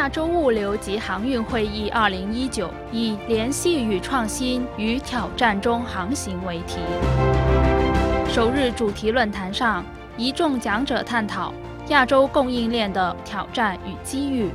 亚洲物流及航运会议2019以“联系与创新与挑战中航行”为题。首日主题论坛上，一众讲者探讨亚洲供应链的挑战与机遇。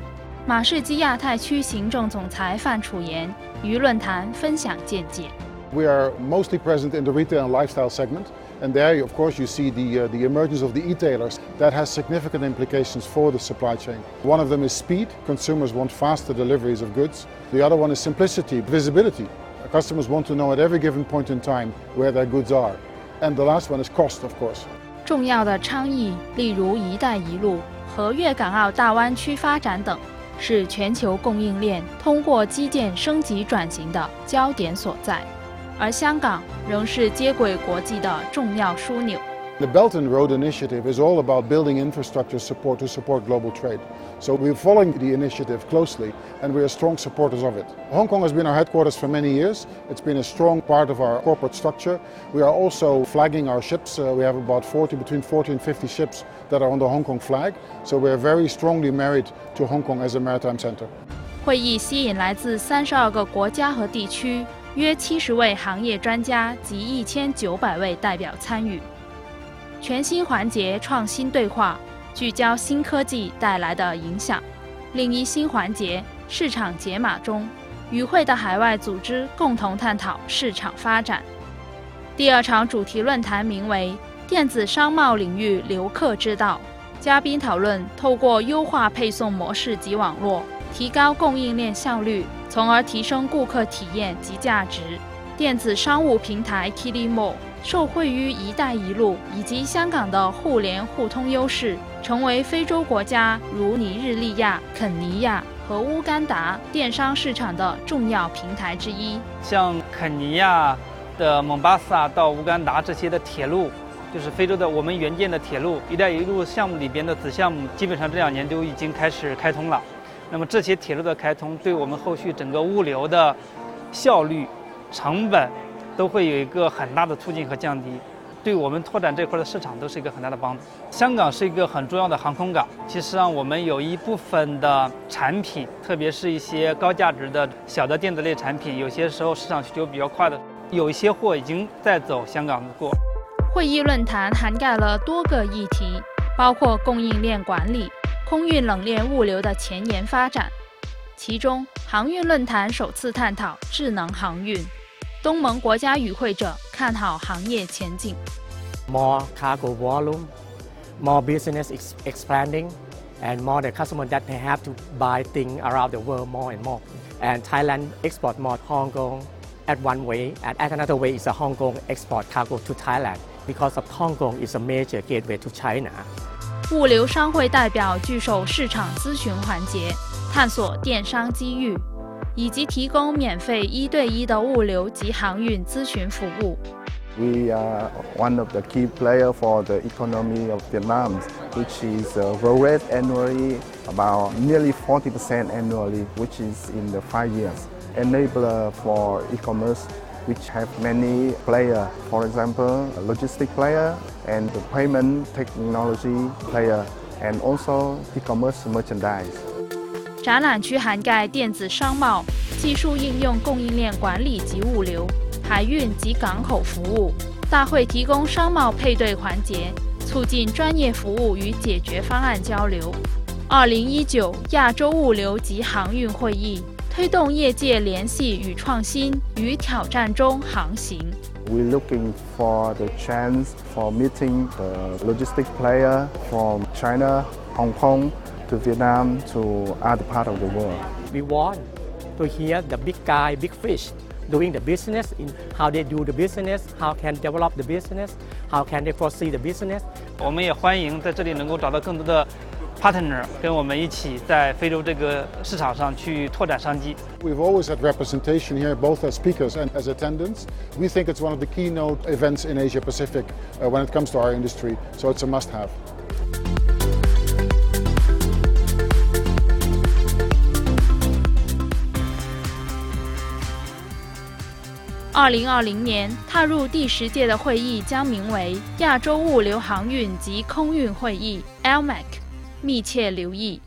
马士基亚太区行政总裁范楚言于论坛分享见解。We are mostly present in the retail and lifestyle segment, and there, of course, you see the uh, the emergence of the e-tailers. That has significant implications for the supply chain. One of them is speed. Consumers want faster deliveries of goods. The other one is simplicity, visibility. Customers want to know at every given point in time where their goods are. And the last one is cost, of course. 重要的倡议，例如“一带一路”和粤港澳大湾区发展等。是全球供应链通过基建升级转型的焦点所在， 而香港仍是接轨国际的重要枢纽。The Belt and Road Initiative is all about building infrastructure support to support global trade. So we're following the initiative closely and we are strong supporters of it. Hong Kong has been our headquarters for many years. It's been a strong part of our corporate structure. We are also flagging our ships. Uh, we have about 40, between 40 and 50 ships that are on the Hong Kong flag. So we're very strongly married to Hong Kong as a maritime center. 会议吸引来自三十二个国家和地区 约七十位行业专家及一千九百位代表参与。全新环节创新对话，聚焦新科技带来的影响。另一新环节市场解码中，与会的海外组织共同探讨市场发展。第二场主题论坛名为“电子商贸领域留客之道”，嘉宾讨论透过优化配送模式及网络，提高供应链效率，从而提升顾客体验及价值。电子商务平台 Kilimo 受惠于“一带一路”以及香港的互联互通优势，成为非洲国家如尼日利亚、肯尼亚和乌干达电商市场的重要平台之一。像肯尼亚的蒙巴萨到乌干达这些的铁路，就是非洲的我们援建的铁路“一带一路”项目里边的子项目，基本上这两年都已经开始开通了。那么这些铁路的开通，对我们后续整个物流的效率。成本都会有一个很大的促进和降低，对我们拓展这块的市场都是一个很大的帮助。香港是一个很重要的航空港，其实上我们有一部分的产品，特别是一些高价值的小的电子类产品，有些时候市场需求比较快的，有一些货已经在走香港的过。会议论坛涵盖了多个议题，包括供应链管理、空运冷链物流的前沿发展，其中航运论坛首次探讨智能航运。东盟国家与会者看好行业前景。More cargo volume, more business is expanding, and more the customer that they have to buy things around the world more and more. And Thailand export more Hong Kong at one way, and at another way is a Hong Kong export cargo to Thailand because of Hong Kong is a major gateway to China. 物流商会代表聚首市场咨询环节，探索电商机遇。以及提供免费一对一的物流及航运咨询服务。We are one of the key player for the economy of Vietnam, which is uh, grow rate annually about nearly 40% annually, which is in the five years. Enabler for e-commerce, which have many player. For example, a logistic player and the payment technology player, and also e-commerce merchandise. 展览区涵盖电子商贸、技术应用、供应链管理及物流、海运及港口服务。大会提供商贸配对环节，促进专业服务与解决方案交流。二零一九亚洲物流及航运会议推动业界联系与创新与挑战中航行。We're looking for the chance for meeting the logistic player from China, Hong Kong. to Vietnam, to other part of the world. We want to hear the big guy, big fish doing the business, in how they do the business, how can develop the business, how can they foresee the business. 我们也欢迎在这里能够找到更多的 partner 跟我们一起在非洲这个市场上去拓展商机。We've always had representation here, both as speakers and as attendants. We think it's one of the keynote events in Asia Pacific uh, when it comes to our industry, so it's a must-have. 二零二零年踏入第十届的会议将名为亚洲物流航运及空运会议 （ALMEC），密切留意。